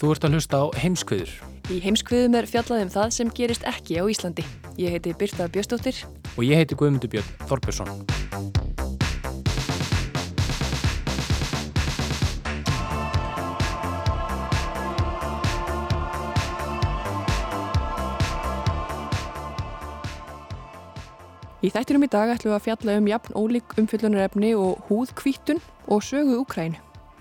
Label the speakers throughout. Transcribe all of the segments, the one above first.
Speaker 1: Þú ert að hlusta á heimskviður
Speaker 2: Í heimskviðum er fjallað um það sem gerist ekki á Íslandi. Ég heiti Birta Bjöstóttir.
Speaker 1: og ég heiti Guðmundur Björn Þorbjörnsson.
Speaker 2: Í þættinum í dag ætlum við að fjalla um jafn ólík umfyllunarefni og húðkvítun og sögu Úkrænu.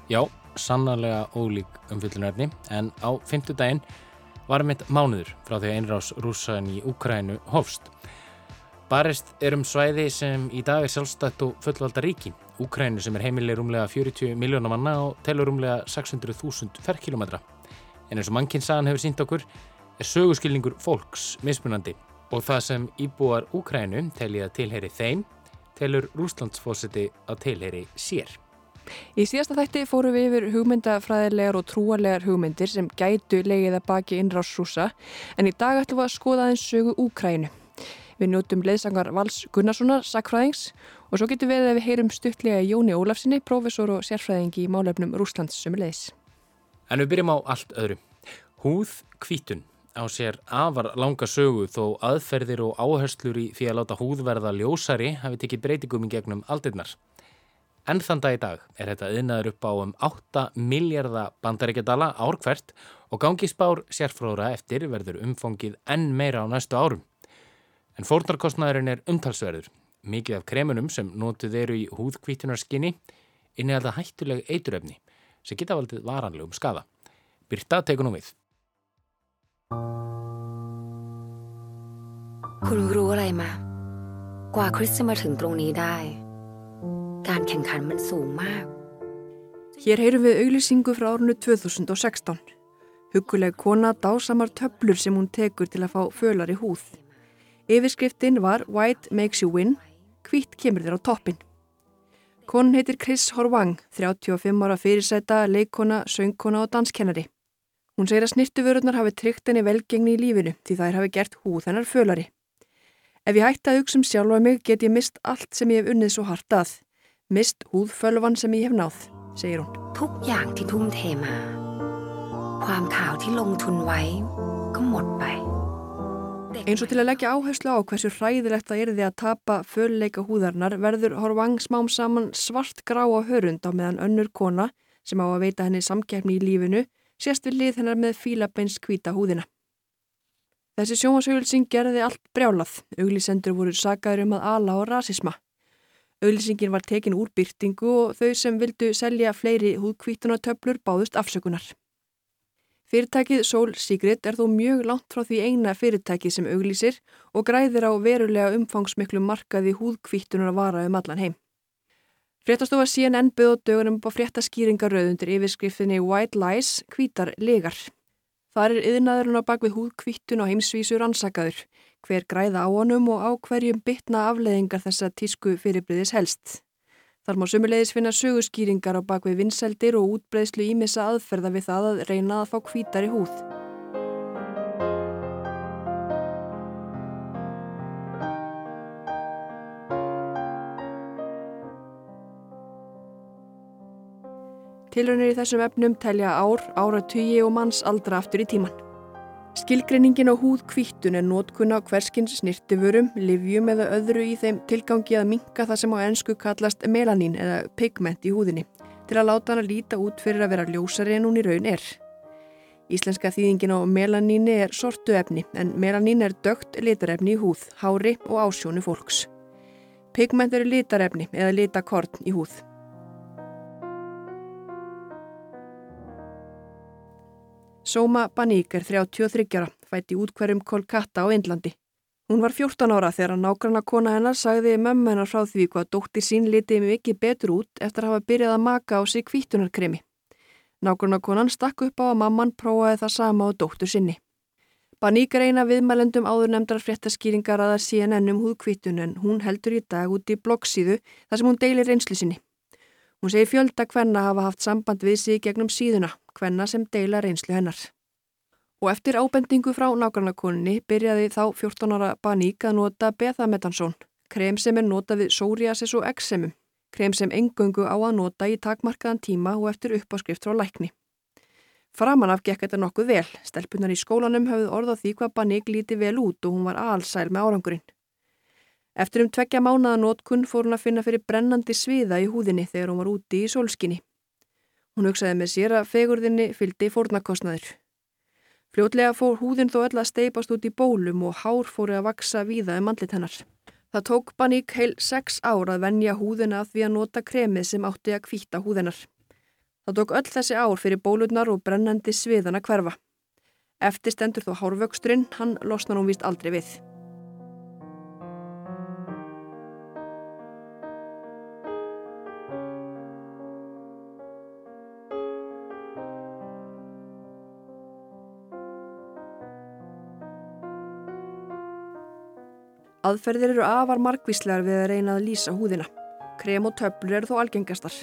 Speaker 1: Já, sannarlega ólík umfyllunarefni en á fimmtudaginn var mitt mánuður frá því að einrás rússaðin í Úkrænu hófst. Barist er um svæði sem í dag er sjálfstætt og fullvalda ríki. Úkrænu sem er heimileg rúmlega 40 miljónar manna og telur rúmlega 600.000 ferkilometra. En eins og mannkinsagan hefur sínt okkur er söguskilningur fólks mismunandi og það sem íbúar Úkrænu telji að tilheri þeim telur Rúslandsfósiti að tilheri sér.
Speaker 2: Í síðasta þætti fórum við yfir hugmyndafræðilegar og trúarlegar hugmyndir sem gætu legið að baki innrás rúsa en í dag ætlum við að skoða aðeins sögu Úkrænu. Við njótum leiðsangar Vals Gunnarssonar, sakfræðings og svo getum við að við heyrum stuttlega Jóni Ólafsinni, prófessor og sérfræðingi í málefnum Rúslands sömulegis.
Speaker 1: En við byrjum á allt öðru. Húð kvítun á sér afar langa sögu þó aðferðir og áherslur í því að láta húð verða ljósari hafi tekið breytingum í gegnum aldirnar. Enn þann dag í dag er þetta yðnaður upp á um 8 miljardar bandaríkjadala ár hvert og gangisbár sérfróðra eftir verður umfongið enn meira á næstu árum. En fórnarkostnæðurinn er umtalsverður. Mikið af kremunum sem notuð eru í húðkvítunarskinni innihælda hættuleg eituröfni sem geta valdið varanlegum skafa. Byrta tekunum við.
Speaker 3: Hún grúar að maður hvað kristum er hundrún í dag การแข่งขันมันสูงมาก
Speaker 2: Hér heyrum við auglýsingu frá árunu 2016. Huguleg kona dásamar töflur sem hún tekur til að fá fölari húð. Yfirskriftin var White makes you win, hvitt kemur þér á toppin. Konan heitir Chris Horvang, 35 ára fyrirsæta, leikona, söngkona og danskennari. Hún segir að snirtuvörurnar hafi tryggt henni velgengni í lífinu því þær hafi gert húð hennar fölari. Ef ég hætti að hugsa um sjálfa mig get ég mist allt sem ég hef unnið svo hart að. mist húðfölvan sem ég hef náð, segir hún.
Speaker 3: Tuk jáng til túm tema, hvaðam káð til lóngtun væg, kom mótt bæ.
Speaker 2: Eins og til að leggja áherslu á hversu hræðilegt það er því að tapa fölleika húðarnar verður Horvang smám saman svart grá á hörund á meðan önnur kona sem á að veita henni samkeppni í lífinu sérst við lið hennar með fílabeins kvíta húðina. Þessi sjómasauðilsing gerði allt brjálað. Auglisendur voru sagaður um að ala á rasisma. Auglýsingin var tekin úr byrtingu og þau sem vildu selja fleiri húðkvítunatöflur báðust afsökunar. Fyrirtækið Soul Secret er þó mjög langt frá því eina fyrirtækið sem auglýsir og græðir á verulega umfangsmiklu markaði húðkvíttunar að vara um allan heim. Fréttastofa CNN byrð á dögunum á fréttaskýringaröð undir yfirskriftinni White Lies, hvítar legar. Þar er yðnaðurinn á bakvið húðkvíttun á heimsvísu rannsakaður, hver græða á honum og á hverjum bitna afleðingar þessa tísku fyrirbriðis helst. Þar má sumulegis finna söguskýringar á bakvið vinseldir og útbreyslu ímissa aðferða við það að reyna að fá hvítari húð. Tilraunir í þessum efnum telja ár, áratugi og manns aldra aftur í tíman. Skilgreiningin á húð kvíttun er nótkunn á hverskins snirtiförum, livjum eða öðru í þeim tilgangi að minka það sem á ennsku kallast melanín eða pigment í húðinni til að láta hana líta út fyrir að vera ljósari en hún í raun er. Íslenska þýðingin á melaníni er sortu efni en melanín er dögt litarefni í húð, hári og ásjónu fólks. Pigment eru litarefni eða litakorn í húð. Soma Baník er 33 ára, fætt í útkverjum Kolkata á Indlandi. Hún var 14 ára þegar nágranna kona hennar sagði mömmu hennar frá því hvað dóttir sín litið mikið betur út eftir að hafa byrjað að maka á sig kvítunarkremi. Nágranna konan stakk upp á að mamman prófaði það sama á dóttur sinni. Baník er eina viðmælendum áður nefndrar fréttaskýringar að það CNN um húðkvítun en hún heldur í dag út í bloggsíðu þar sem hún deilir reynslu sinni. Hún segir fjölda hvenna hafa haft samband við sig gegnum síðuna, hvenna sem deila reynslu hennar. Og eftir ábendingu frá nákvæmnakoninni byrjaði þá 14 ára Baník að nota bethametansón, krem sem er nota við psoriasis og eksemum, krem sem engöngu á að nota í takmarkaðan tíma og eftir uppáskrift frá lækni. Framanaf gekk þetta nokkuð vel, stelpunar í skólanum hafði orð á því hvað Baník líti vel út og hún var allsæl með árangurinn. Eftir um tveggja mánaða nótkunn fór hún að finna fyrir brennandi sviða í húðinni þegar hún var úti í solskinni. Hún hugsaði með sér að fegurðinni fyldi fórnakostnaður. Fljótlega fór húðin þó öll að steipast út í bólum og hár fóru að vaksa víða um andlit hennar. Það tók Baník heil sex ár að venja húðina því að nota kremið sem átti að kvíta húðinar. Það tók öll þessi ár fyrir bólurnar og brennandi sviðana hverfa. Eftir stendur þó hárvöxturinn, hann losnar hún vist aldrei við. Aðferðir eru afar margvíslegar við að reyna að lýsa húðina. Krem og töflur eru þó algengastar.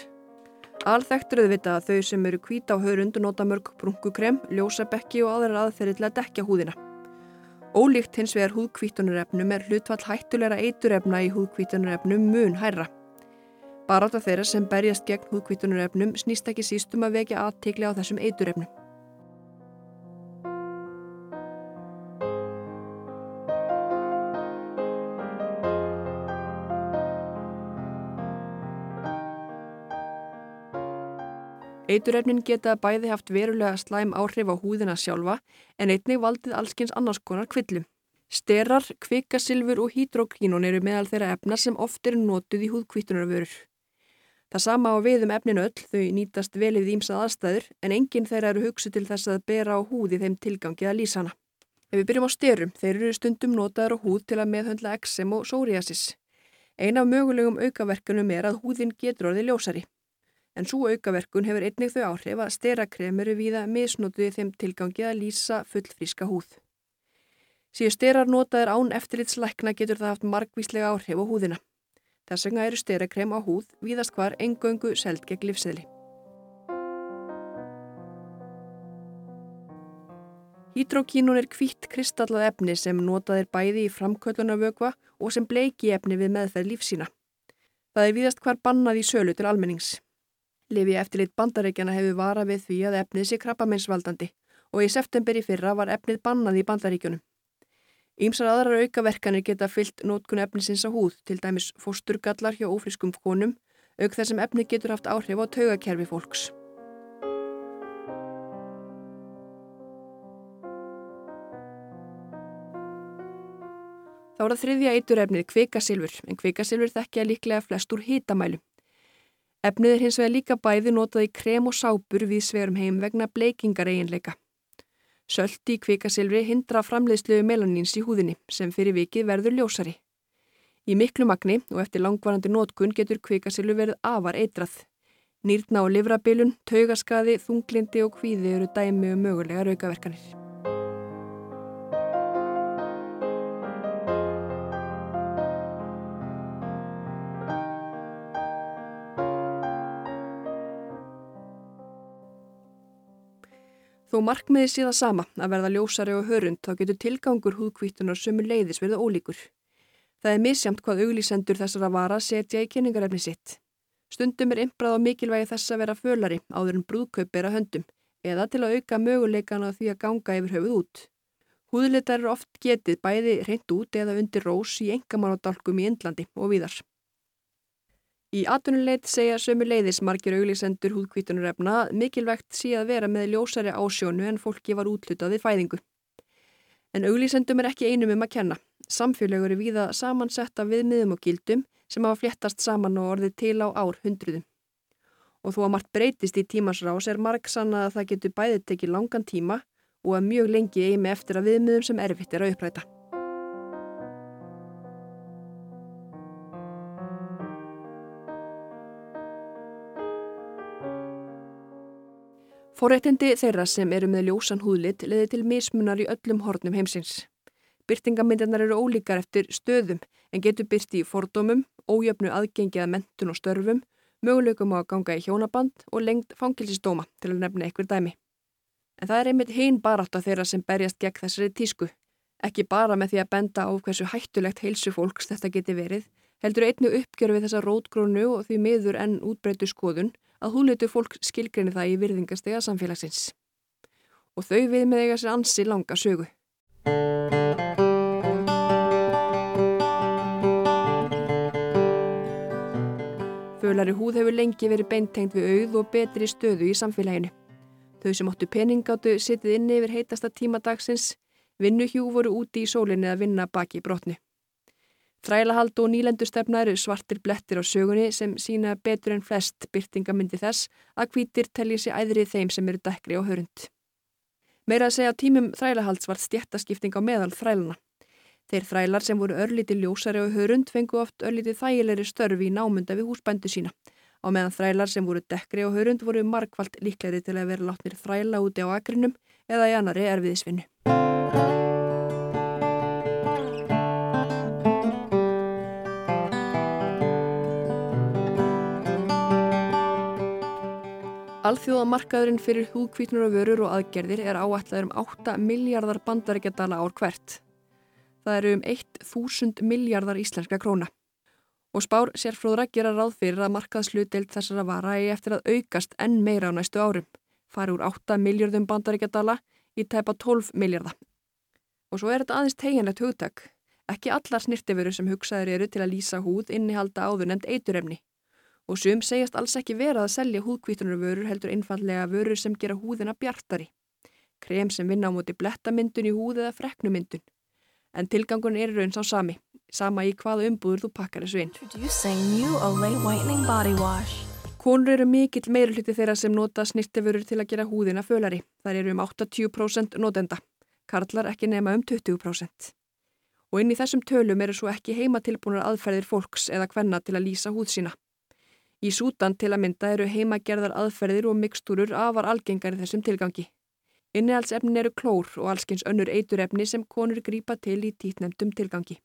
Speaker 2: Alþektur auðvitað að þau sem eru kvíta á haurund nota mörg brunkukrem, ljósabekki og aðrar aðferðir til að dekja húðina. Ólíkt hins vegar húðkvítunarefnum er hlutvall hættulegra eiturefna í húðkvítunarefnum mun hærra. Baráta þeirra sem berjast gegn húðkvítunarefnum snýst ekki sístum að vekja aðtikli á þessum eiturefnum. Eiturefnin geta bæði haft verulega slæm áhrif á húðina sjálfa en einnig valdið allskins annars konar kvillum. Sterar, kvikasilfur og hydrokínun eru meðal þeirra efna sem oft eru notuð í húðkvítunarvörur. Það sama á við um efnin öll, þau nýtast vel við ímsað aðstæður en enginn þeirra eru hugsu til þess að bera á húði þeim tilgangi að lýsa hana. Ef við byrjum á styrum, þeir eru stundum notaður á húð til að meðhöndla eksem og psoriasis. Ein af mögulegum aukaverkunum er að húðin getur orðið ljósari en svo aukaverkun hefur einnig þau áhrif að sterakrem eru víða misnotuði þeim tilgangi að lýsa fullfríska húð. Síðu sterar notaðir án eftirlitslækna getur það haft margvíslega áhrif á húðina. Þess vegna eru sterakrem á húð víðast hvar engöngu seld gegn livseðli. Hydrokínun er kvítt kristallað efni sem notaðir bæði í framköllunarvögva og sem bleiki efni við meðferð lífsína. Það er víðast hvar bannað í sölu til almennings. Lifi eftirlit bandaríkjana hefur vara við því að efnið sé krabbameinsvaldandi og í september í fyrra var efnið bannað í bandaríkjunum. Ímsar aðrar aukaverkanir geta fyllt nótkun efnisins á húð, til dæmis fósturgallar hjá ófriskum konum, auk þess sem efnið getur haft áhrif á taugakerfi fólks. Þá er það þriðja eiturefnið kvikasilfur, en kvikasilfur þekkja líklega flest úr hitamælu. Efnið er hins vegar líka bæði notað í krem og sápur við sverum heim vegna bleikingar eiginleika. Söldi í kvikasilfri hindra framleiðslu melanins í húðinni sem fyrir vikið verður ljósari. Í miklu magni og eftir langvarandi nótkun getur kvikasilfri verið afar eitrað. Nýrna og livrabilun, taugaskaði, þunglindi og hvíði eru dæmi og um mögulega raukaverkanir. Þó markmiði sé það sama að verða ljósari og hörund þá getur tilgangur húðkvítunar sömu leiðis verið ólíkur. Það er misjamt hvað auglísendur þessara vara setja í kynningarefni sitt. Stundum er ymbrað á mikilvægi þess að vera fölari áður en brúðkaup er að höndum eða til að auka möguleikana því að ganga yfir höfuð út. Húðlitar eru oft getið bæði reynd út eða undir rós í engamánadálkum í Indlandi og víðar. Í atvinnuleit segja sömu leiðis margir auglísendur húðkvítunarefna mikilvægt sé að vera með ljósari ásjónu en fólki var útlutað við fæðingu. En auglísendum er ekki einum um að kenna. Samfélagur eru víða samansetta við miðum og gildum sem hafa fléttast saman og orðið til á ár hundruðum. Og þó að margt breytist í tímasrás er marg sanna að það getur bæðið tekið langan tíma og að mjög lengi eimi eftir að viðmiðum sem erfitt er að uppræta. Forréttindi þeirra sem eru með ljósan húðlit leði til mismunar í öllum hornum heimsins. Byrtingamindirnar eru ólíkar eftir stöðum en getur byrti í fordómum, ójöfnu aðgengi að mentun og störfum, möguleikum á að ganga í hjónaband og lengt fangilsistóma til að nefna einhver dæmi. En það er einmitt hinn barátt á þeirra sem berjast gegn þessari tísku. Ekki bara með því að benda á hversu hættulegt heilsu fólks þetta geti verið, heldur einnu uppgjör við þessa rótgrónu og því miður enn útbreytu skoðun að húleitu fólk skilgrinni það í virðingastega samfélagsins. Og þau við með eiga sér ansi langa sögu. Fölari húð hefur lengi verið beintengt við auð og betri stöðu í samfélaginu. Þau sem óttu peningáttu sittið inni yfir heitasta tíma dagsins, vinnuhjú voru úti í sólinni að vinna baki brotnu. Þrælahald og nýlendustefna eru svartir blettir á sögunni sem sína betur en flest byrtingamindi þess að hvítir telli sér æðrið þeim sem eru dekri og hörund. Meira að segja á tímum þrælahalds var stjættaskipting á meðal þrælana. Þeir þrælar sem voru örlíti ljósari og hörund fengu oft örlíti þægilegri störfi í námunda við húsbændu sína. Á meðan þrælar sem voru dekri og hörund voru markvallt líklegri til að vera látnir þræla úti á akrinum eða í annari erfiðisvinnu. Alþjóðamarkaðurinn fyrir húðkvítnur og vörur og aðgerðir er áætlaður um 8 miljardar bandarækjadala ár hvert. Það eru um 1000 miljardar íslenska króna. Og spár sérfróðra gera ráð fyrir að markaðslutdeild þessara vara er eftir að aukast enn meira á næstu árum. Fari úr 8 miljardum bandarækjadala í tæpa 12 miljardar. Og svo er þetta aðeins teginlegt hugtak. Ekki allar snirtiföru sem hugsaður eru til að lýsa húð innihalda áður nefnd eiturefni og sum segjast alls ekki vera að selja húðkvítunarvörur heldur einfallega vörur sem gera húðina bjartari. Krem sem vinna á móti blettamyndun í húð eða freknumyndun. En tilgangun er raun sá sami, sama í hvaða umbúður þú pakkar þessu inn. Konur eru mikill meiruliti þeirra sem nota snirtiförur til að gera húðina fölari. Það eru um 80% notenda. Karlar ekki nema um 20%. Og inn í þessum tölum eru svo ekki heimatilbúnar aðferðir fólks eða hvenna til að lýsa húð sína. Í Sútan til að mynda eru heimagerðar aðferðir og mikstúrur afar algengar í þessum tilgangi. Innihaldsefnin eru klór og allskins önnur eiturefni sem konur grýpa til í títnemdum tilgangi.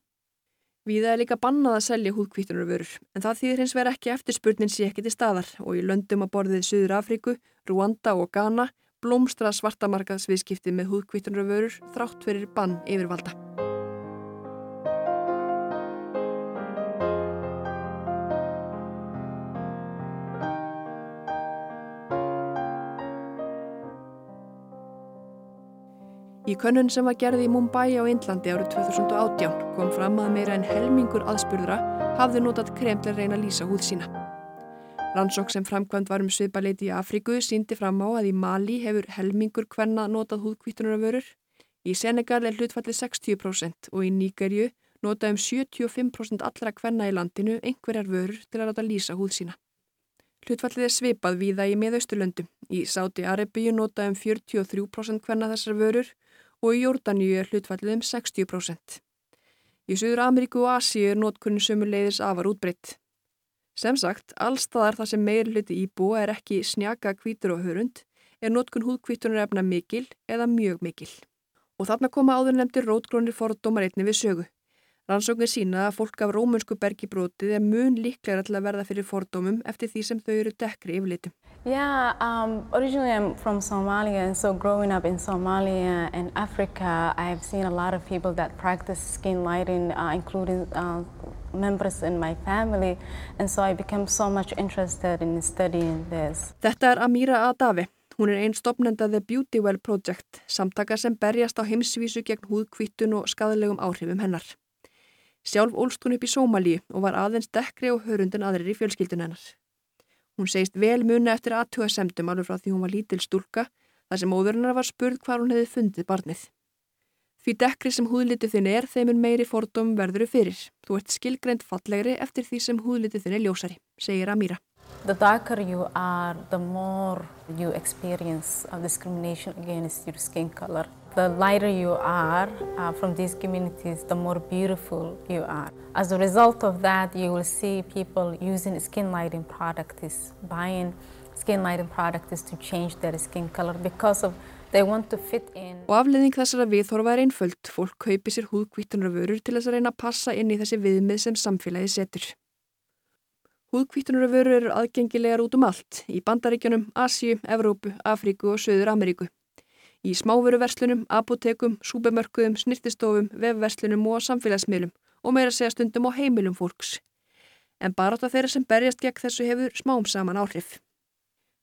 Speaker 2: Víða er líka bannað að selja húðkvítunarvörur en það þýðir hins vera ekki eftirspurnin sé ekki til staðar og í löndum að borðið Suður Afriku, Rwanda og Ghana blómstra svartamarkaðsviðskipti með húðkvítunarvörur þrátt fyrir bann yfirvalda. Í könnun sem var gerði í Mumbai á Indlandi árið 2018 kom fram að meira en helmingur aðspurðra hafði notat krem til að reyna að lýsa húð sína. Rannsók sem framkvæmt var um svipaleiti í Afríku síndi fram á að í Mali hefur helmingur hvenna notað húðkvittunarvörur. Í Senegal er hlutfallið 60% og í Níkerju notað um 75% allra hvenna í landinu einhverjar vörur til að ráta að lýsa húð sína. Hlutfallið er svipað víða í miðausturlöndum. Í Sáti Arabíu notað um 43% hvenna þessar vörur og í Jórdaníu er hlutfallið um 60%. Í Suður Ameríku og Asíu er notkunni sömu leiðis afar útbreytt. Sem sagt, allstaðar þar sem meir hluti íbúa er ekki snjaka kvítur og hörund er notkun húðkvítunar efna mikil eða mjög mikil. Og þarna koma áður nefndir rótgrónir fordómar einni við sögu. Rannsóknir sína að fólk af rómunsku bergibrótið er mun líklega til að verða fyrir fordómum eftir því sem þau eru dekkri yfirlitum.
Speaker 4: Yeah, um, originally I'm from Somalia and so growing up in Somalia and Africa I've seen a lot of people that practice skin lighting uh, including uh, members in my family and so I became so much interested in studying this.
Speaker 2: Þetta er Amira Adavi. Hún er einn stopnenda The Beauty Well Project, samtaka sem berjast á heimsvísu gegn húðkvittun og skadalegum áhrifum hennar. Sjálf ólst hún upp í Sómalíu og var aðeins dekkri og hörundin aðrir í fjölskyldun hennar. Hún segist vel muni eftir aðtuga semdum alveg frá því hún var lítil stúlka þar sem móðurinnar var spurð hvar hún hefði fundið barnið. Því dekkri sem húðlitið þinn er þeimur meiri fordóm verðuru fyrir. Þú ert skilgreynd fallegri eftir því sem húðlitið þinn er ljósari, segir Amira.
Speaker 4: The darker you are, the more you experience discrimination against your skin color. The lighter you are uh, from these communities, the more beautiful you are. As a result of that, you will see people using skin lighting products, buying skin lighting products to change their skin color because of they want to fit in.
Speaker 2: Og afleðing þessara viðhorfa er einföld. Fólk kaupi sér húðkvítunar vörur til þess að reyna að passa inn í þessi viðmið sem samfélagi setur. Húðkvítunar vörur eru aðgengilegar út um allt, í Bandaríkjunum, Asju, Evrópu, Afríku og Söður Ameríku í smáveruverslunum, apotekum, súbemörkuðum, snirtistofum, vefverslunum og samfélagsmiðlum og meira segja stundum á heimilum fólks. En bara að þeirra sem berjast gegn þessu hefur smám saman áhrif.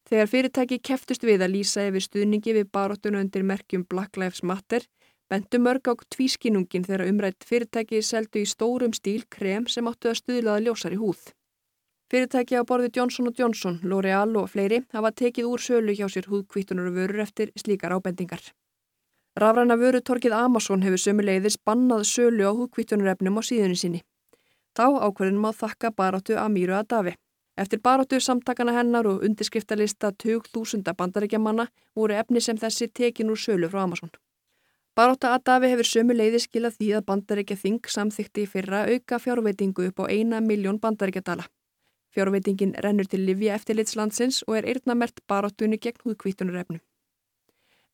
Speaker 2: Þegar fyrirtæki keftust við að lýsa yfir stuðningi við baróttuna undir merkjum Black Lives Matter, bentu mörg á tvískinungin þegar umrætt fyrirtæki seldu í stórum stíl krem sem áttu að stuðlaða ljósar í húð. Fyrirtæki á borði Johnson Johnson, L'Oreal og fleiri hafa tekið úr sölu hjá sér húðkvítunar og vörur eftir slíkar ábendingar. Rafræna vörutorkið Amazon hefur sömuleiðis bannað sölu á húðkvítunarefnum á síðunni sinni. Þá ákverðin má þakka baróttu Amíru Adavi. Eftir baróttu samtakana hennar og undirskriftalista 20.000 bandarækjamanna voru efni sem þessi tekin úr sölu frá Amazon. Baróta Adavi hefur sömuleiðis skilað því að bandarækja þing samþykti fyrra auka fjárveitingu upp á eina miljón bandarækjadala. Fjárveitingin rennur til Livja eftirlitslandsins og er eirnamert baróttunni gegn húðkvítunarefnum.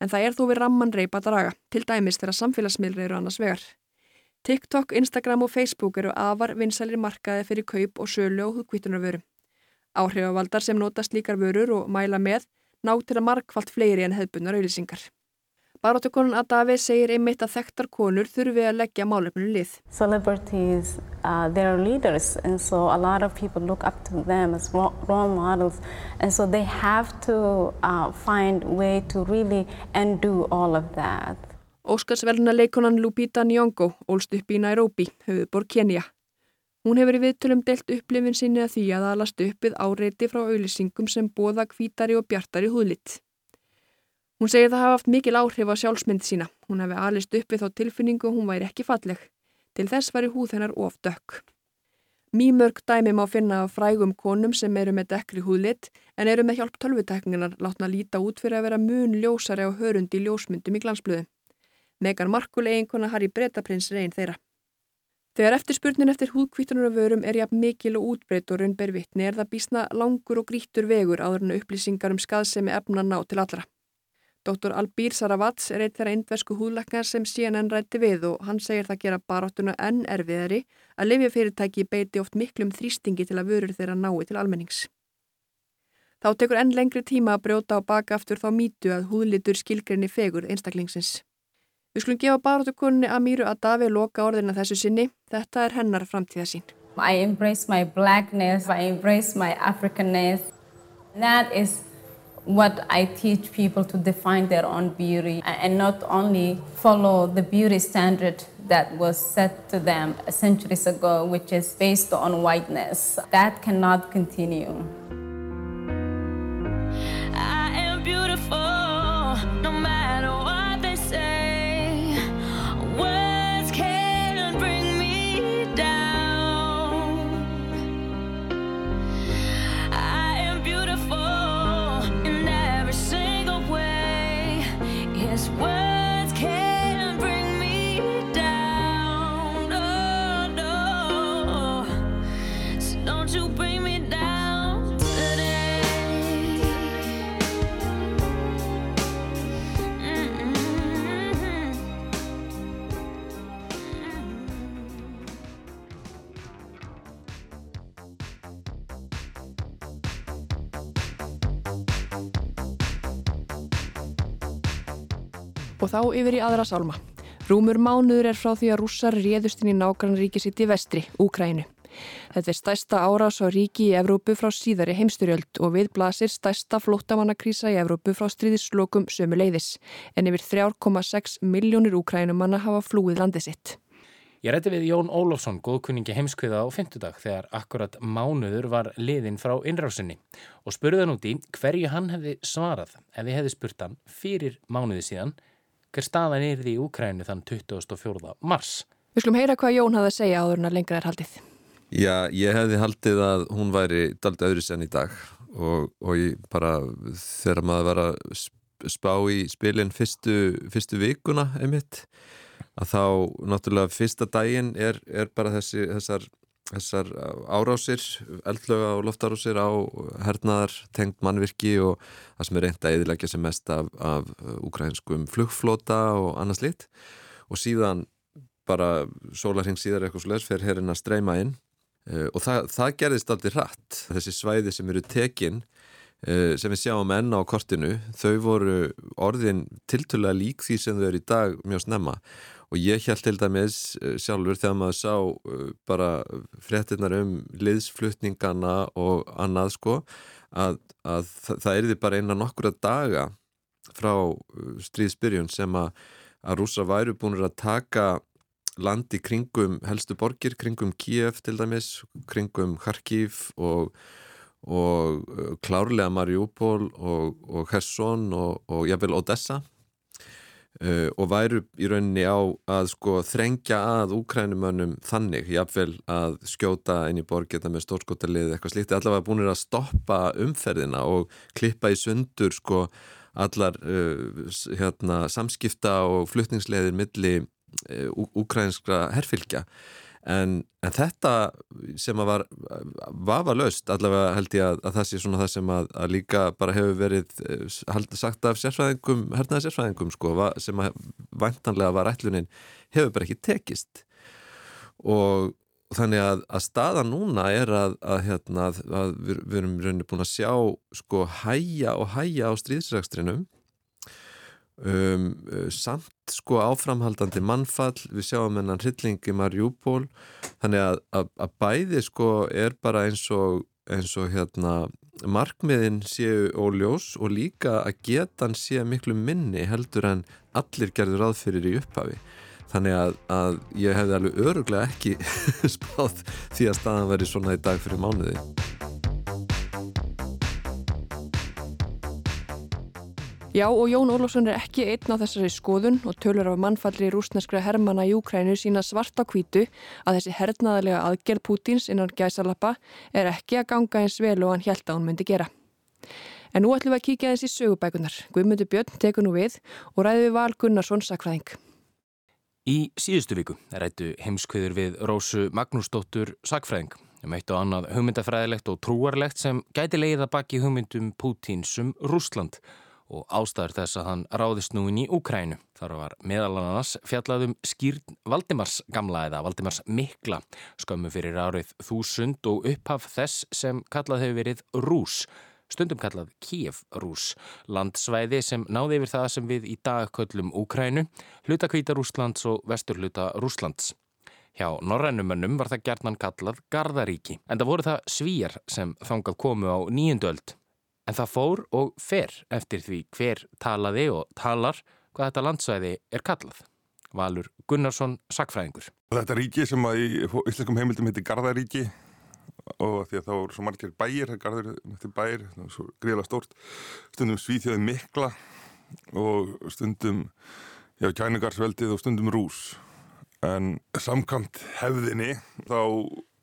Speaker 2: En það er þó við ramman reypa draga, til dæmis þegar samfélagsmiðlur eru annars vegar. TikTok, Instagram og Facebook eru afar vinsælir markaði fyrir kaup og sölu og húðkvítunarvöru. Áhrifavaldar sem nota slíkar vörur og mæla með ná til að markvallt fleiri en hefðbunnar auðlýsingar. Baróttukonan Adavi segir einmitt að þekktar konur þurfi að leggja málefninu lið.
Speaker 4: Celebrities, uh, they're leaders and so a lot of people look up to them as role models and so they have to uh, find way to really undo all of that.
Speaker 2: Óskarsverðuna leikonan Lupita Nyong'o ólst upp í Nairobi, höfuðbor Kenya. Hún hefur í viðtölum delt upplifin sinni að því að alast uppið áreiti frá auðlýsingum sem bóða kvítari og bjartari húðlitt. Hún segir það hafa haft mikil áhrif á sjálfsmynd sína. Hún hefði alist uppið þá tilfinningu hún væri ekki falleg. Til þess væri húð hennar of dökk. Mýmörg dæmi má finna af frægum konum sem eru með dekkri húðlitt en eru með hjálp tölvutekningar látna líta út fyrir að vera mun ljósari á hörundi ljósmyndum í glansblöðu. Megan Markle eiginkona Harry Bretaprins reyn þeirra. Þegar eftirspurnin eftir húðkvítunar og vörum er jafn mikil og útbreytt og raunber vittni er það bísna langur og grítur vegur áður en upplýsingar um skaðsemi efna ná til allra. Dr. Albír Saravats er eitt þeirra indversku húðlaknar sem CNN rætti við og hann segir það gera baráttuna enn erfiðari að lifjafyrirtæki beiti oft miklum þrýstingi til að vörur þeirra nái til almennings. Þá tekur enn lengri tíma að brjóta á baka aftur þá mítu að húðlitur skilgrinni fegur einstaklingsins. Við skulum gefa baráttukunni Amíru Adavi loka orðina þessu sinni. Þetta er hennar framtíðasín.
Speaker 4: I embrace my blackness, I embrace my Africanness. That is what I teach people to define their own beauty and not only follow the beauty standard that was set to them centuries ago, which is based on whiteness. That cannot continue.
Speaker 2: Þá yfir í aðra sálma. Rúmur mánuður er frá því að rússar réðust inn í nágrannaríki sitt í vestri, Úkrænu. Þetta er stærsta árás á ríki í Evrópu frá síðari heimsturjöld og við blasir stærsta flóttamannakrísa í Evrópu frá stríðislokum sömu leiðis, en yfir 3,6 miljónir úkrænumanna hafa flúið landið sitt.
Speaker 1: Ég rætti við Jón Ólofsson, góðkunningi heimskviða á fymtudag þegar akkurat mánuður var liðin frá innrásinni og spurði hann út í hverju hann hefði svarað ef ég hefði spurt hann fyrir mánuði síðan hver staðan er því í Úkrænu þann 24. mars.
Speaker 2: Við skulum heyra hvað Jón hafði að segja áður en að lengra er haldið.
Speaker 5: Já, ég hefði haldið að hún væri daldið öðru sen í dag og, og ég bara þegar maður var að spá í spilin fyrstu, fyrstu vikuna einmitt að þá náttúrulega fyrsta daginn er, er bara þessi, þessar, þessar árásir, eldlöga og loftarásir á hernaðar tengt mannvirki og það sem er reynd að eðilegja sem mest af, af ukrainskum flugflota og annars lit og síðan bara sólarheng síðar eitthvað slöðs fyrir herrin að streyma inn. Uh, og það, það gerðist aldrei hratt. Þessi svæði sem eru tekin uh, sem við sjáum enna á kortinu þau voru orðin tiltöla lík því sem þau eru í dag mjög snemma og ég held til dæmis uh, sjálfur þegar maður sá bara fréttinnar um liðsflutningana og annað sko að, að það, er því bara eina nokkura daga frá stríðsbyrjun sem að að rúsa væru búin að taka landi kringum helstu borgir, kringum Kiev til dæmis, kringum Kharkiv og, og klárlega Mariupol og, og Kherson og, og jáfnvel Odessa uh, og væru í rauninni á að sko þrengja að úkrænumönnum þannig, jáfnvel að skjóta inn í borg geta með stórskotalið eitthvað slíkt, allavega búinir að stoppa umferðina og klippa í sundur sko allar uh, hérna, samskipta og flutningsleiðir milli úkrænskra herfylgja en, en þetta sem að var vafalaust allavega held ég að, að það sé svona það sem að, að líka bara hefur verið haldið sagt af sérfræðingum, hernaði sérfræðingum sko, sem að vantanlega var ætlunin hefur bara ekki tekist. Og þannig að, að staða núna er að, að hérna, við, við erum rauninni búin að sjá sko hæja og hæja á stríðsrækstrinum um, samt sko áframhaldandi mannfall, við sjáum hennan hryllingi Marjúból, þannig að, að, að bæði sko er bara eins og, eins og hérna markmiðin séu óljós og líka að getan sé miklu minni heldur en allir gerður aðfyrir í upphafi. Þannig að, að ég hefði alveg öruglega ekki spáð því að staðan veri svona í dag fyrir mánuði
Speaker 2: Já og Jón Ólafsson er ekki einn á þessari skoðun og tölur af mannfallri rúsneskra hermana í Úkrænu sína svarta kvítu að þessi hernaðarlega aðgerð Pútins innan gæsalappa er ekki að ganga eins vel og hann held að hún myndi gera. En nú ætlum við að kíkja eins í sögubækunar. Guðmundur Björn tekur nú við og ræði við Val Gunnarsson sakfræðing.
Speaker 1: Í síðustu viku rættu heimskviður við Rósu Magnúsdóttur sakfræðing um eitt og annað hugmyndafræðilegt og trúarlegt sem gæti leiða baki hugmyndum Pútins um Rúsland og ástæður þess að hann ráðist nú inn í Úkrænu. Þar var meðal annars fjallaðum skýrn Valdimars gamla eða Valdimars mikla skömmu fyrir árið þúsund og upphaf þess sem kallað hefur verið Rús, stundum kallað Kiev Rús, landsvæði sem náði yfir það sem við í dag köllum Úkrænu, hluta kvíta Rúslands og vestur hluta Rúslands. Hjá norrænumönnum var það gerðnan kallað Gardaríki, en það voru það svíjar sem þangað komu á nýjundöld. En það fór og fer eftir því hver talaði og talar hvað þetta landsvæði er kallað. Valur Gunnarsson, sakfræðingur.
Speaker 6: Þetta ríki sem að í íslenskum heimildum heitir Garðaríki og því að þá eru svo margir bæir, Garður heitir bæir, það er svo gríðilega stórt, stundum Svíþjóði mikla og stundum já, kæningarsveldið og stundum rús. En samkvæmt hefðinni þá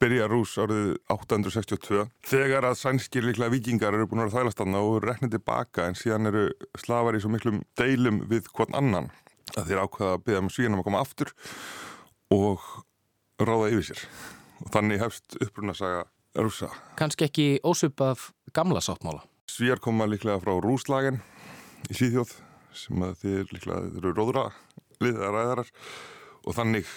Speaker 6: byrja rús árið 862 þegar að sænskir líklega vikingar eru búin að vera þælastanna og reknið tilbaka en síðan eru slavar í svo miklum deilum við hvern annan að þeir ákvaða að byggja um svíðanum að koma aftur og ráða yfir sér og þannig hefst upprunasaga rúsa.
Speaker 1: Kanski ekki ósup af gamla sáttmála?
Speaker 6: Svíjar koma líklega frá rúslagin í síðjóð sem að þeir líklega þeir eru róðra liðar ræðarar og þannig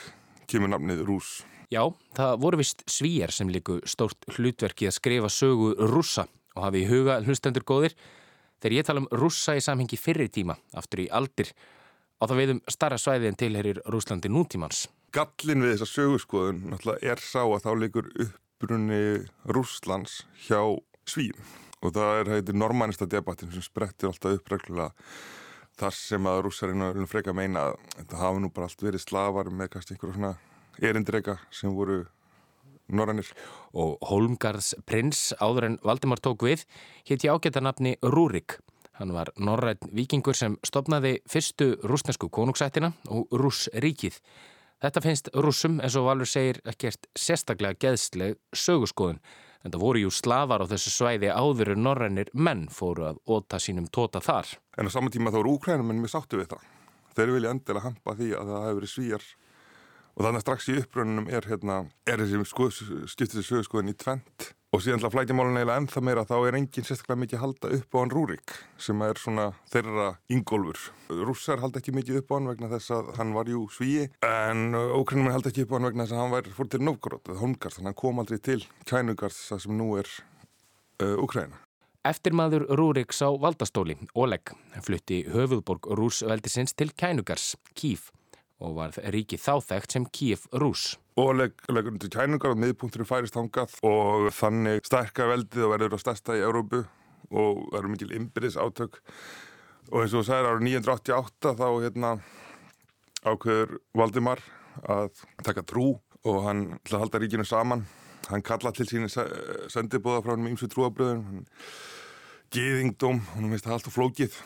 Speaker 6: kemur nafnið rús
Speaker 1: Já, það voru vist svíjar sem líku stórt hlutverki að skrifa sögu rússa og hafi í huga hlustendur góðir þegar ég tala um rússa í samhengi fyrir tíma, aftur í aldir, á það veiðum starra svæði en tilherir Rúslandi nútímans.
Speaker 6: Gallin við þessa sögurskoðun náttúrulega er sá að þá leikur uppbrunni Rúslands hjá svíjum og það er hættir normænista debattin sem sprettir alltaf upp reglulega þar sem að rússarinn freka meina að þetta hafi nú bara allt verið slavar með kannski einhverjum svona erindrega sem voru norrænir.
Speaker 1: Og Holmgarðs prins áður en Valdimar tók við hétt í ágættanapni Rúrik. Hann var norræn vikingur sem stopnaði fyrstu rúsnesku konungsættina og rússríkið. Þetta finnst rússum, eins og Valur segir, ekkert sérstaklega geðsleg sögurskoðun. En það voru jú slavar á þessu svæði áður en norrænir menn fóru að óta sínum tóta þar.
Speaker 6: En á saman tíma þá eru úkrænum en við sáttu við það. Þeir vilja endilega hampa því að það hefur verið svíjar og þannig að strax í upprönnum er, hérna, er þessi skoð, skiptið þessi sögurskoðun í tvent og síðan til að flækja málun eiginlega ennþá meira þá er enginn sérstaklega mikið halda upp á hann Rúrik sem er svona þeirra ingólfur. Rússar halda ekki mikið upp á hann vegna þess að hann var jú svíi en ókrænum halda ekki upp á hann vegna þess að hann var fór til Novgorod eða Holmgard þannig að hann kom aldrei til Kænugard það sem nú er uh, Úkræna.
Speaker 1: Eftirmaður Rúriks á valdastóli, Oleg, flutti höfuðborg Rúsveldisins til Kænugars, Kíf og var ríki þáþægt sem Kíf Rús.
Speaker 6: Oleg leggur undir Kænungar og miðpunkturinn færist hangað og þannig stærka veldið og verður á stærsta í Európu og eru mikil ymbirins átök og eins og þú sagir árið 988 þá hérna ákveður Valdimar að taka trú og hann ætla að halda ríkinu saman. Hann kalla til síni sendibóða frá hann með ymsu trúabröðun geðingdóm, hann veist það allt og flókið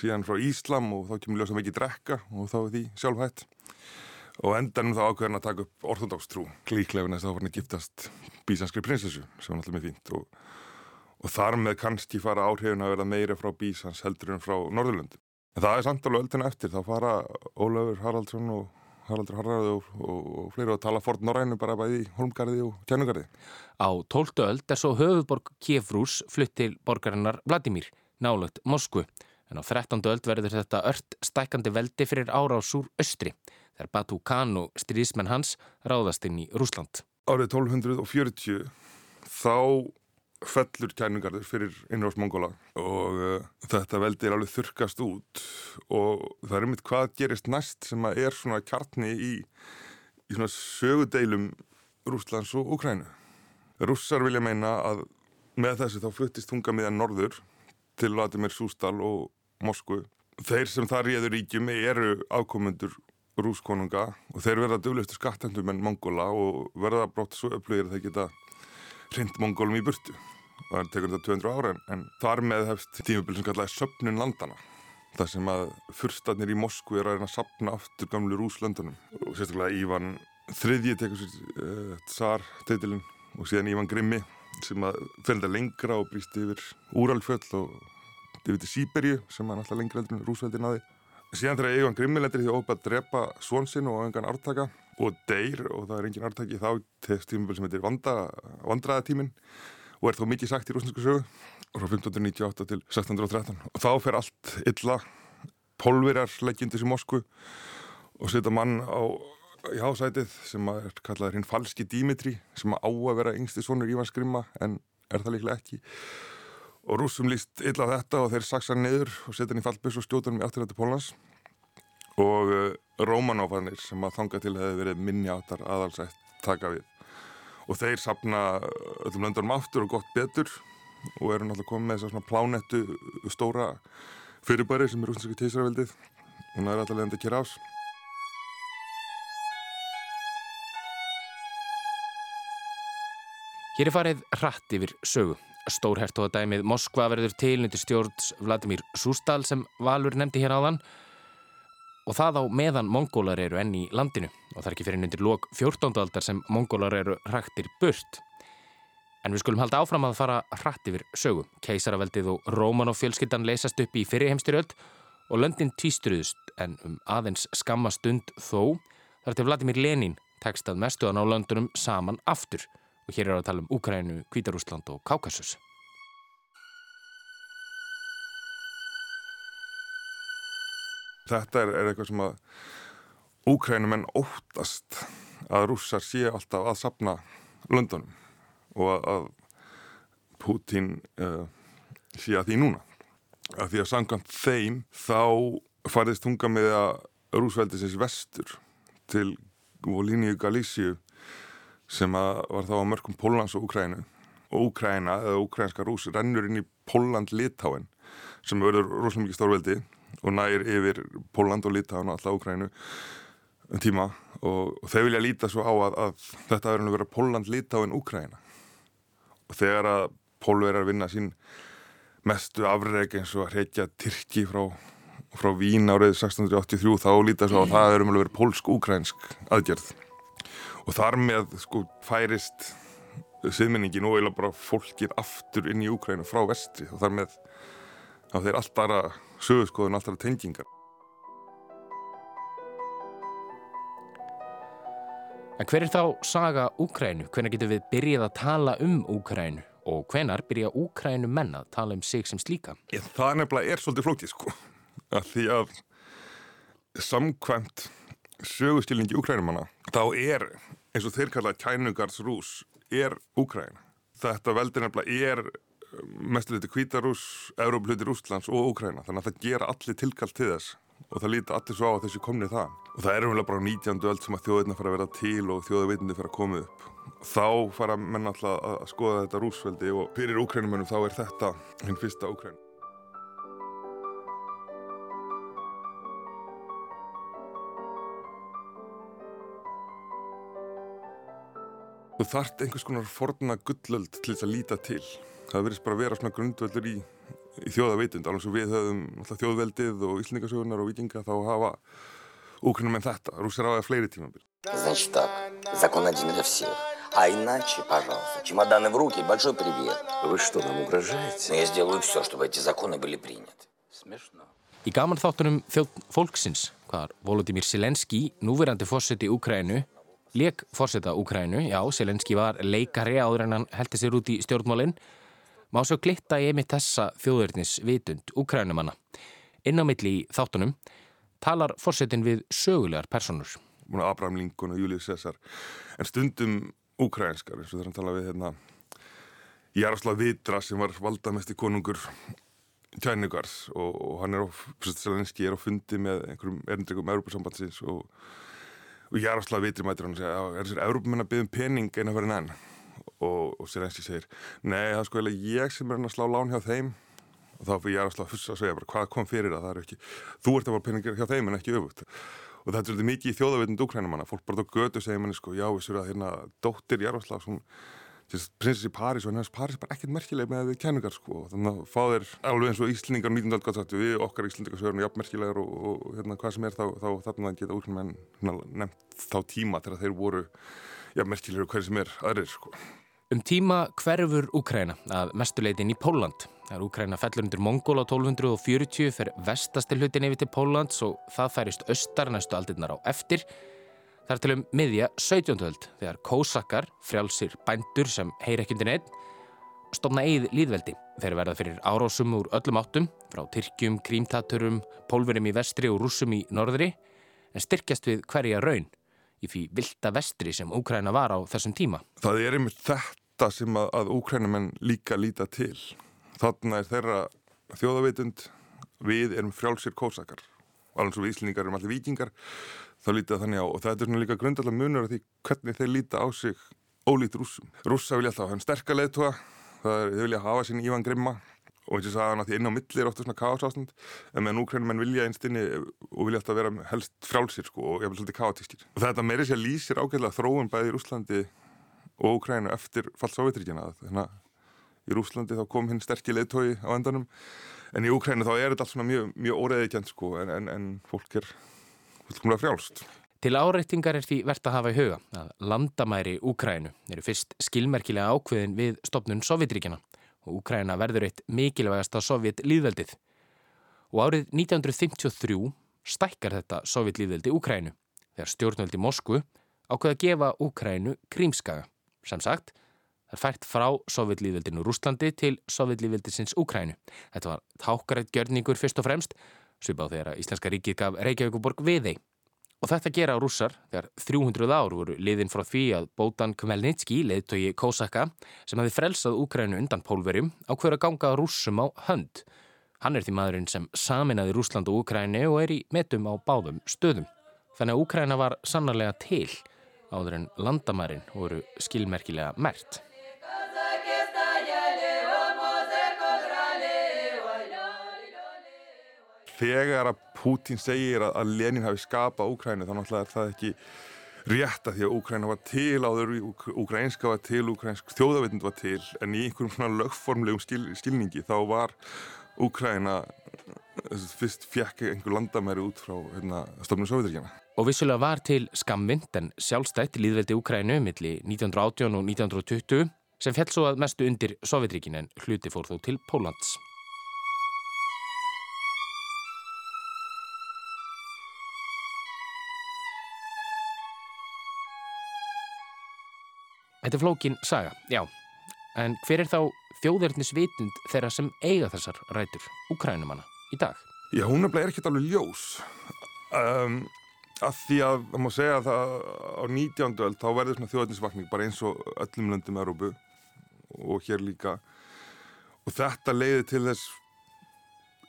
Speaker 6: síðan frá Íslam og þá kemur ljósa mikið drekka og þá er því sjálfhætt og endanum þá ákveðan að taka upp orðodókstrú klíklega næst þá var hann að giftast bísanskri prinsessu sem var alltaf með fínt og, og þar með kannski fara áhrifin að vera meira frá bísans heldur en frá Norðurlöndum. En það er samt alveg öldina eftir, þá fara Ólafur Haraldsson og Haraldur Haraldur og, og, og fleiri að tala fort Norrænu bara bæði Holmgarði og Kjánugarði.
Speaker 1: Á 12. öld er svo höfuborg Kjefrús flutt til borgarinnar Vladimir, nálögt Moskvu. En á 13. öld verður þetta ört stækandi veldi fyrir árás úr austri þegar Batu Khan og stríðismenn hans ráðast inn í Rúsland.
Speaker 6: Árið 1240 þá fellur kæningarður fyrir innráðs Mongola og uh, þetta veldi er alveg þurkast út og það er einmitt hvað gerist næst sem að er svona kjartni í, í svona sögudeilum Rúslands og Ukrænu. Rússar vilja meina að með þessu þá fluttist tunga miðan norður til Vladimir Sústal og Moskvu. Þeir sem það réður ríkjum eru ákomundur rúskonunga og þeir verða döglegustu skattendum en Mongola og verða brátt svo upplögir að þeir geta hrind Mongolum í burtu. Það tekur þetta 200 ára en þar með hefst tímabil sem kallaði söpnun landana það sem að fyrstarnir í Moskvu er að reyna að sapna aftur gamlu rúslöndunum og sérstaklega Ívan þriðji tekur sér uh, tsar teitilinn og síðan Ívan Grimmi sem að fyrir þetta lengra og brýst yfir Úralfjöll og yfir til Sýberju sem að náttúrulega lengra heldur en rúsveldin aði síðan þegar Ívan Grimmi lendir því ópa að drepa svonsinn og engan ártaka og deyr og það er engin ártaki þá tegst tímabil sem heitir vanda, vandraðatímin og er þó mikið sagt í rúsnesku sögu frá 1598 til 1613 og þá fer allt illa pólverjar leggjandi sem Moskvu og setja mann á í hásætið sem er kallaður hinn falski Dimitri sem á að vera yngsti sonur Ívans Grimma en er það líklega ekki. Og rúsum líst illa þetta og þeir saksa niður og setja hann í fallbus og stjóta hann í afturrætti Pólans og uh, Rómanófanir sem að þanga til hefði verið minni áttar aðalsætt taka við. Og þeir sapna öllum löndunum aftur og gott betur. Og eru náttúrulega komið með þess að svona plánettu stóra fyrirbæri sem er rústinska tísarveldið og það er alltaf leðandi að kera ás
Speaker 1: Hér er farið hratt yfir sögu. Stórhertóðadæmið Moskva verður til nýttir stjórns Vladimir Sústal sem Valur nefndi hér áðan og það á meðan mongólar eru enn í landinu og það er ekki fyrir nýttir lók 14. aldar sem mongólar eru hrættir burt. En við skulum halda áfram að fara hratt yfir sögu. Keisaraveldið og Rómanov fjölskyldan leysast upp í fyrirheimstyrjöld og löndin týstruðust en um aðeins skamma stund þó þar til Vladimir Lenin tekst að mestuðan á löndunum saman aftur og hér er að tala um Úkrænu, Kvítarúsland og Kákasus.
Speaker 6: Þetta er, er eitthvað sem að Úkrænumenn óttast að rússar sé alltaf að sapna löndunum og að, Putin uh, sé að því núna. Að því að samkvæmt þeim þá farðist tunga með að rúsveldisins vestur til Volíniu Galísíu sem var þá á mörgum Pólans og Úkrænu og Úkræna eða úkrænska rús rennur inn í Póland-Litáin sem verður rosalega mikið stórveldi og nær yfir Póland og Litáin og alltaf Úkrænu um tíma. Og, og þau vilja líta svo á að, að þetta verður að vera Póland líta á en Úkraina og þegar að Pólverjar vinna sín mestu afreg eins og að reykja Tyrki frá, frá Vín árið 1683 þá líta svo að það verður að vera pólsk-úkrænsk aðgerð og þar með sko færist siðmenningin og eiginlega bara fólkið aftur inn í Úkrænu frá vestri og þar með þá þeir allt bara sögurskoðun, allt bara tengingar
Speaker 1: En hver er þá saga Úkrænu? Hvenar getur við byrjað að tala um Úkrænu? Og hvenar byrja Úkrænu menn að tala um sig sem slíka?
Speaker 6: Ég, það nefnilega er svolítið flókið sko að því að samkvæmt sögustilningi Úkrænumanna þá er eins og þeir kalla kænugardsrús er Úkræna. Þetta veldur nefnilega er mestu hluti Kvítarús, Európa-hluti Rústlands og Úkræna þannig að það gera allir tilkall til þess og það líti allir svo á að þessi komni það og það er umlega bara 19. öll sem að þjóðirna fara að vera til og þjóðaveitindi fara að koma upp þá fara menn alltaf að skoða þetta rúsveldi og fyrir Úkrænumennum þá er þetta hinn fyrsta Úkræn Þú þart einhvers konar forna gullöld til þess að líta til það verðist bara að vera svona grundvöldur í í þjóðaveitund, alveg svo við höfum þjóðveldið og íslningasögunar og vikinga þá hafa úkrunum en þetta rússar á það fleiri tímabil
Speaker 7: Значит так, закон один для всех. А иначе, пожалуйста, чемоданы в руки, большой привет. Вы что, нам угрожаете? Но я сделаю все, чтобы эти законы были приняты. Смешно.
Speaker 1: Í gaman þáttunum þjótt fólksins, hvar Volodymyr Selenski, núverandi fórseti Úkrænu, leik fórseta Úkrænu, já, Selenski var leikari áður en hann heldi sér út í stjórnmálinn, má svo glitta í einmitt þessa þjóðurnis vitund Úkrænumanna. Inn á milli í þáttunum talar fórsetin við sögulegar personur.
Speaker 6: Abraham Lincoln og Július Cæsar en stundum úkrænskar eins og þegar hann tala við hérna Jaroslav Vitra sem var valdamesti konungur tjæningars og, og hann er á Selenski er á fundi með einhverjum erindrikum Európa-sambandsins og, og Jaroslav Vitri mætir hann og segja er þessir Európa-menn að byggja um pening eina fyrir nenn og, og Selenski segir nei það er sko eiginlega ég sem er hann að slá lán hjá þeim. Og þá fyrir Jaroslav að segja bara hvað kom fyrir það? Það er ekki þú ert að fara peningir hjá þeim en ekki öfugt. Og þetta er svolítið mikið í þjóðavitund úkrænumanna fólk bara á götu segir manni sko já séum að hérna dóttir Jaroslavs hún prinsessi París og hennar París er bara ekkert merkileg með við kenningar sko þannig að fá þeir alveg eins og Íslingar 19. aldgáttu við okkar Íslindika sögurnu jafn merkilegar og, og, hérna hvað sem er þá, þá þarna geta úkrænumenn nefnt þá tíma þegar þeir voru jafn merkilegur hverju sem er aðrir sko
Speaker 1: Um tíma hverfur Úkræna að mestuleitin í Póland. Það er Úkræna fellur undir Mongól á 1240 fyrir vestastil hlutin yfir til Pólands og það færist austar næstu aldirnar á eftir. Það er til um miðja 17. öld þegar kósakkar, frjálsir bændur sem heyr ekki undir neitt, stofna eigið líðveldi. Þeir verða fyrir árásum úr öllum áttum, frá Tyrkjum, Krímtaturum, Pólverum í vestri og Rússum í norðri, en styrkjast við hverja raun í því vilda vestri sem Úkræna var á þessum tíma.
Speaker 6: Það er einmitt þetta sem að, að Úkrænumenn líka líta til. Þannig er þeirra þjóðavitund, við erum frjálsir kósakar. Alveg svo við Íslingar erum allir vikingar, þá lítið þannig á. Og þetta er svona líka grundallega munur af því hvernig þeir líta á sig ólít rússum. Rússa vilja alltaf hafa hann sterka leðtúa, þeir vilja hafa sín Ívan Grimma og eins og sagði hann að því inn á milli er ofta svona kásástand en meðan úkrænumenn vilja einstinni og vilja alltaf vera helst frálsir sko og jafnvel svolítið kátískir. Og þetta meiri sér lýsir ágæðlega þróun bæði í Rúslandi og Úkrænu eftir fall Sovjetríkjana þannig að í Rúslandi þá kom hinn sterkir leðtói á endanum en í Úkrænu þá er þetta allt svona mjög, mjög óreðikjent sko en, en, en fólk er fullkomlega frjálst.
Speaker 1: Til áreittingar er því verðt að hafa í huga að landamæri Úkrænu eru fyrst skilmerkilega ákveðin við stopnun Sovjetríkjana og Úkræna verður eitt mikilvægast að Sovjet líðveldið. Og árið 1953 stækkar þetta Sovjet líðveldi Úkrænu þegar stjórnveldi Moskvu ákveða að gefa Úkrænu krímskaga. Sem sagt, það er fært frá Sovjet líðveldinu Rúslandi til Sovjet líðveldisins Úkrænu. Þetta var tákarætt gjörningur fyrst og fremst, svipað þegar að Íslenska ríkið gaf Reykjavíkuborg við þeim. Og þetta gera rússar þegar 300 ár voru liðin frá því að Bótan Kmelnitski, leðtogi Kósaka, sem hafi frelsað Úkrænu undan pólverjum, ákveður að ganga rússum á hönd. Hann er því maðurinn sem saminaði Rúsland og Úkrænu og er í metum á báðum stöðum. Þannig að Úkræna var sannarlega til áður en landamærin voru skilmerkilega mert.
Speaker 6: Þegar að Pútín segir að Lenin hafi skapað Úkrænu þá náttúrulega er það ekki rétt að því að Úkræna var til áður, Úkrænska var til, Úkrænsk þjóðavitund var til, en í einhverjum svona lögformlegum skil, skilningi þá var Úkræna fyrst fjekk einhver landamæri út frá hérna, stofnum Sovjeturíkjana.
Speaker 1: Og vissulega var til skamvind en sjálfstætt líðveldi Úkrænu milli 1918 og 1920 sem fell svo að mestu undir Sovjetríkin en hluti fór þó til Pólans. Þetta er flókin saga, já. En hver er þá þjóðverðnisvitund þeirra sem eiga þessar rætur, Úkrænumanna, í dag?
Speaker 6: Já, hún er ekkert alveg ljós. Um, að því að, það má segja að það, á 19. öll þá verður svona þjóðverðnisvakning bara eins og öllum löndum Európu og hér líka. Og þetta leiði til þess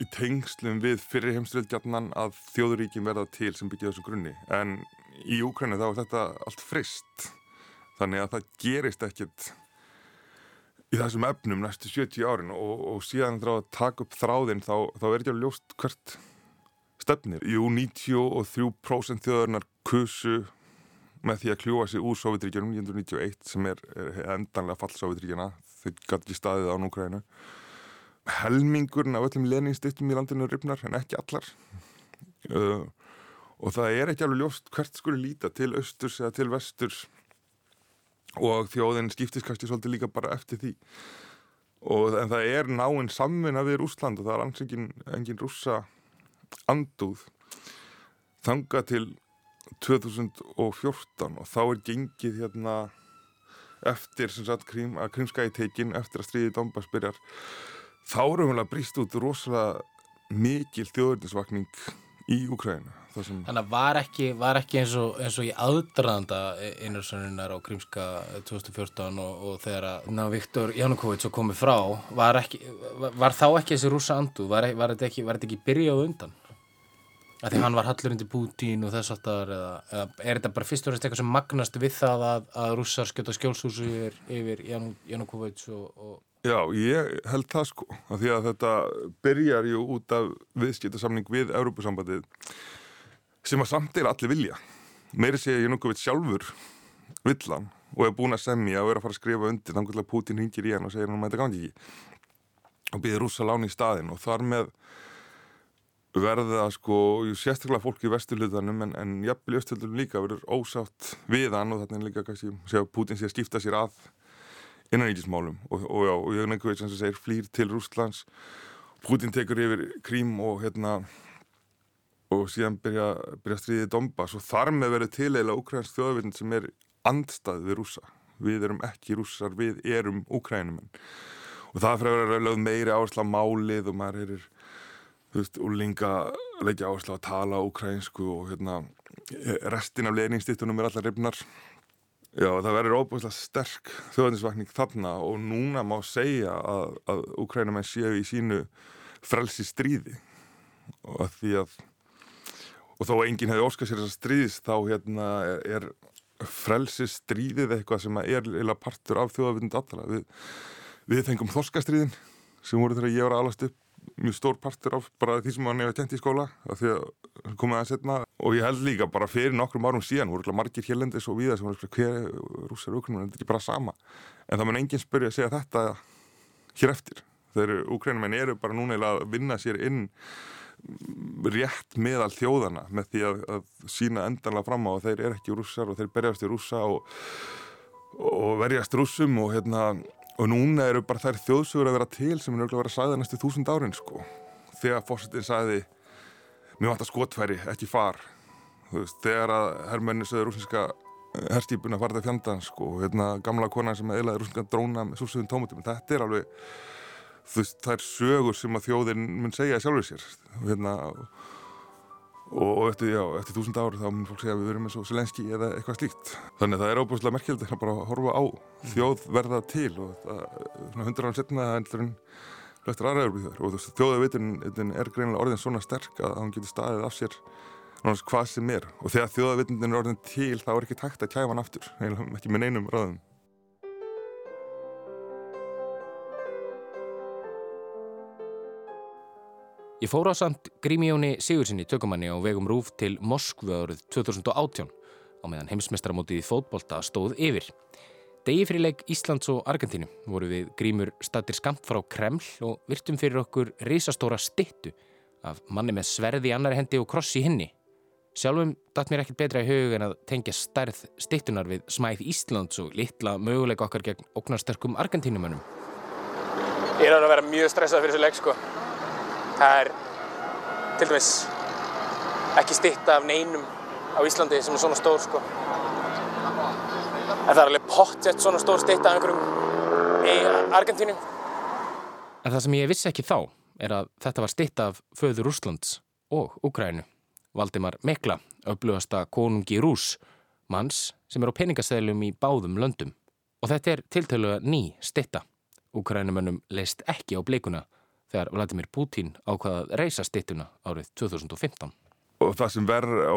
Speaker 6: í tengslum við fyrir heimstriðgjarnan að þjóðuríkin verða til sem byggja þessum grunni. En í Úkrænu þá er þetta allt frist þannig að það gerist ekkert í þessum efnum næstu 70 árin og, og síðan þrá að taka upp þráðin þá, þá er ekki alveg ljóst hvert stefnir. Jú, 93% þjóðarinnar kusu með því að kljúa sig úr Sovjetríkjunum 1991 sem er, er endanlega fall Sovjetríkjana, þau gæti ekki staðið á núkræðinu. Helmingurinn af öllum leningstittum í landinu ripnar en ekki allar uh, og það er ekki alveg ljóst hvert skuli líta til austurs eða til vesturs og þjóðin skiptist kannski svolítið líka bara eftir því og en það er náinn samvinna við Rúsland og það er alls engin, rússa andúð þanga til 2014 og þá er gengið hérna eftir sem sagt krím, að krimskæði tekin eftir að stríði Dombas byrjar. Þá erum við að brýst út rosalega mikil þjóðurnisvakning í Úkræna
Speaker 1: Sem... Þannig að var ekki, var ekki eins, og, eins og í aðdraðanda einarsannunar á Krímska 2014 og, og þegar að Viktor Janukovic komið frá, var, ekki, var, þá ekki þessi rúsa andu? Var, var þetta ekki, ekki byrjað undan? Að því hann var hallur undir Putin og þess aftar eða, eða er þetta bara fyrst og reynst eitthvað sem magnast við það að, að rússar skjóta skjólshúsu yfir, yfir Janukovic og, og
Speaker 6: Já, ég held það sko, af því að þetta byrjar ju út af viðskiptasamning við Európusambandið sem að samt er allir vilja. Meiri sé ég nokkuð veit sjálfur villan og er búin að semja og er að fara að skrifa undir þannig að Putin hingir í hann og segir hann að þetta gangi ekki. Og býðir rúsa láni í staðin og þar með verða sko, sérstaklega fólk í vesturlutanum en, en jafnvel í östurlutanum líka verður ósátt við hann og þannig líka kannski að Putin sé að skipta sér að innaníkismálum og, og, og, og ég nefnir sem segir flýr til Rústlands Putin tekur yfir Krím og hérna og síðan byrja, byrja stríðið Dombas og þar með verið til eða ukrainsk þjóðavitn sem er andstað við rúsa. Við erum ekki rússar, við erum ukrainumenn. Og það fyrir að vera meiri áherslu á málið og maður er, þú veist, úrlinga leggja áherslu á að tala ukrainsku og hérna, restin af leningstittunum er allar rifnar. Já, það verður óbúinlega sterk þjóðanisvakning þarna og núna má segja að, að ukrainumenn séu í sínu frelsi stríði og að því að og þó enginn hefði óskað sér þess að stríðist þá hérna er frelsi stríðið eitthvað sem er eila partur af þjóðavitund allra. Við, við fengum þorskastriðin sem voru þegar ég var aðlast upp mjög stór partur af bara því sem hann hefði kent í skóla af því að komið að setna og ég held líka bara fyrir nokkrum árum síðan voru margir hérlendis og viða sem voru hver rúsar úkrænum, þetta er ekki bara sama. En það mun enginn spyrja að segja þetta hér eftir. Þegar úkrænum eru bara núna að vinna sér inn rétt meðal þjóðana með því að, að sína endanlega fram á að þeir eru ekki rússar og þeir berjast í rússa og, og verjast rússum og hérna og núna eru bara þær þjóðsugur að vera til sem er auðvitað að vera sæða næstu þúsund árin sko. Þegar fórsetin sæði mér vant að skotfæri, ekki far. Veist, þegar að herrmenni söður rússinska herstýpuna farið að fjanda sko, hérna gamla konar sem eðlaði rússinska dróna með súsuðum tómutum, þetta er alveg þú veist, það er sögur sem að þjóðin mun segja sjálfur sér hérna og, og eftir, já, eftir þúsund ári þá mun fólk segja að við verum eins og Selenski eða eitthvað slíkt. Þannig að það er óbúslega merkjöld að bara horfa á þjóð verða til og hundra án setna það eru þjóður og þú veist, þjóðavitin er greinilega orðin svona sterk að hann getur staðið af sér hvað sem er. Og þegar þjóðavitin er orðin til þá er ekki takt að kæfa hann aftur ekki með neinum ráðum
Speaker 1: Ég fór á samt Grímjóni Sigursinni tökumanni á vegum Rúf til Moskvu árið 2018. á meðan heimsmestramótið í fótbolta stóð yfir. Degi fyrir leik Íslands og Argentínu voru við grímur statir skamt frá Kreml og virtum fyrir okkur risastóra stittu af manni með sverði í annari hendi og kross í hinni. Sjálfum datt mér ekkert betra í hug en að tengja stærð stittunar við smæð Íslands og litla möguleika okkar gegn oknarsterkum Argentínumönnum.
Speaker 8: Ég er að vera mjög stressað fyrir þessu leik sko. Það er til dæmis ekki stitta af neinum á Íslandi sem er svona stór sko. En það er alveg pottsett svona stór stitta af einhverjum í Argentínu.
Speaker 1: En það sem ég vissi ekki þá er að þetta var stitta af föður Úslands og Úkrænu. Valdimar Mekla, upplugasta konungi Rús, manns sem er á peningaseðlum í báðum löndum. Og þetta er tiltöluga ný stitta. Úkrænumönnum leist ekki á bleikuna þegar Vladimir Putin ákvaðað reysa stittuna árið 2015.
Speaker 6: Og það sem verra,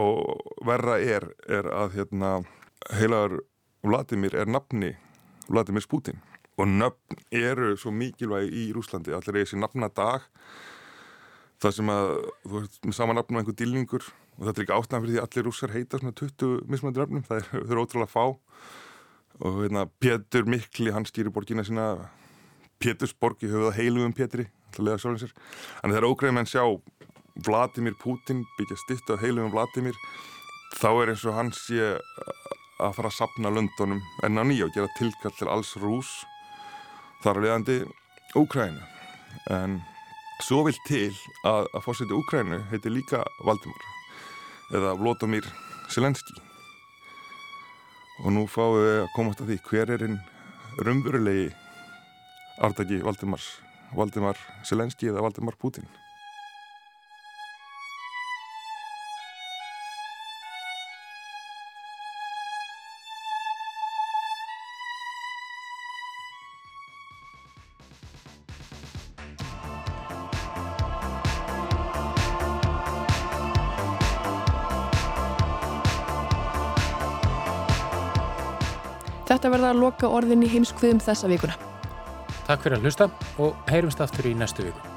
Speaker 6: verra er, er að hérna, heilagur Vladimir er nafni Vladimir Putin. Og nöfn eru svo mikilvægi í Rúslandi. Allir er þessi nafnadag það sem að þú veist með sama nafnum einhver dilningur og þetta er ekki ástæðan fyrir því að allir rússar heita svona 20 mismöndir nafnum, það er, það er ótrúlega fá og hérna Pétur Mikli hann stýri borgina sína Pétursborg í höfuða heilum um Pétri alltaf en það er ógreðum en sjá Vladimir Putin byggja stitt á heilum um Vladimir þá er eins og hann sé að fara að sapna löndunum enn á nýja og gera tilkall til alls rús þar að leiðandi Úkræna en Svo vil til að, að fórseti Úkrænu heiti líka Valdimar eða Vlodomir Selenski og nú fáum við að komast að því hver er einn rumvurulegi afdagi Valdimars Valdimar Selenski eða Valdimar Putin
Speaker 2: Þetta verða að loka orðin í heimskviðum þessa vikuna.
Speaker 1: Takk fyrir að hlusta og heyrumst aftur í næstu viku.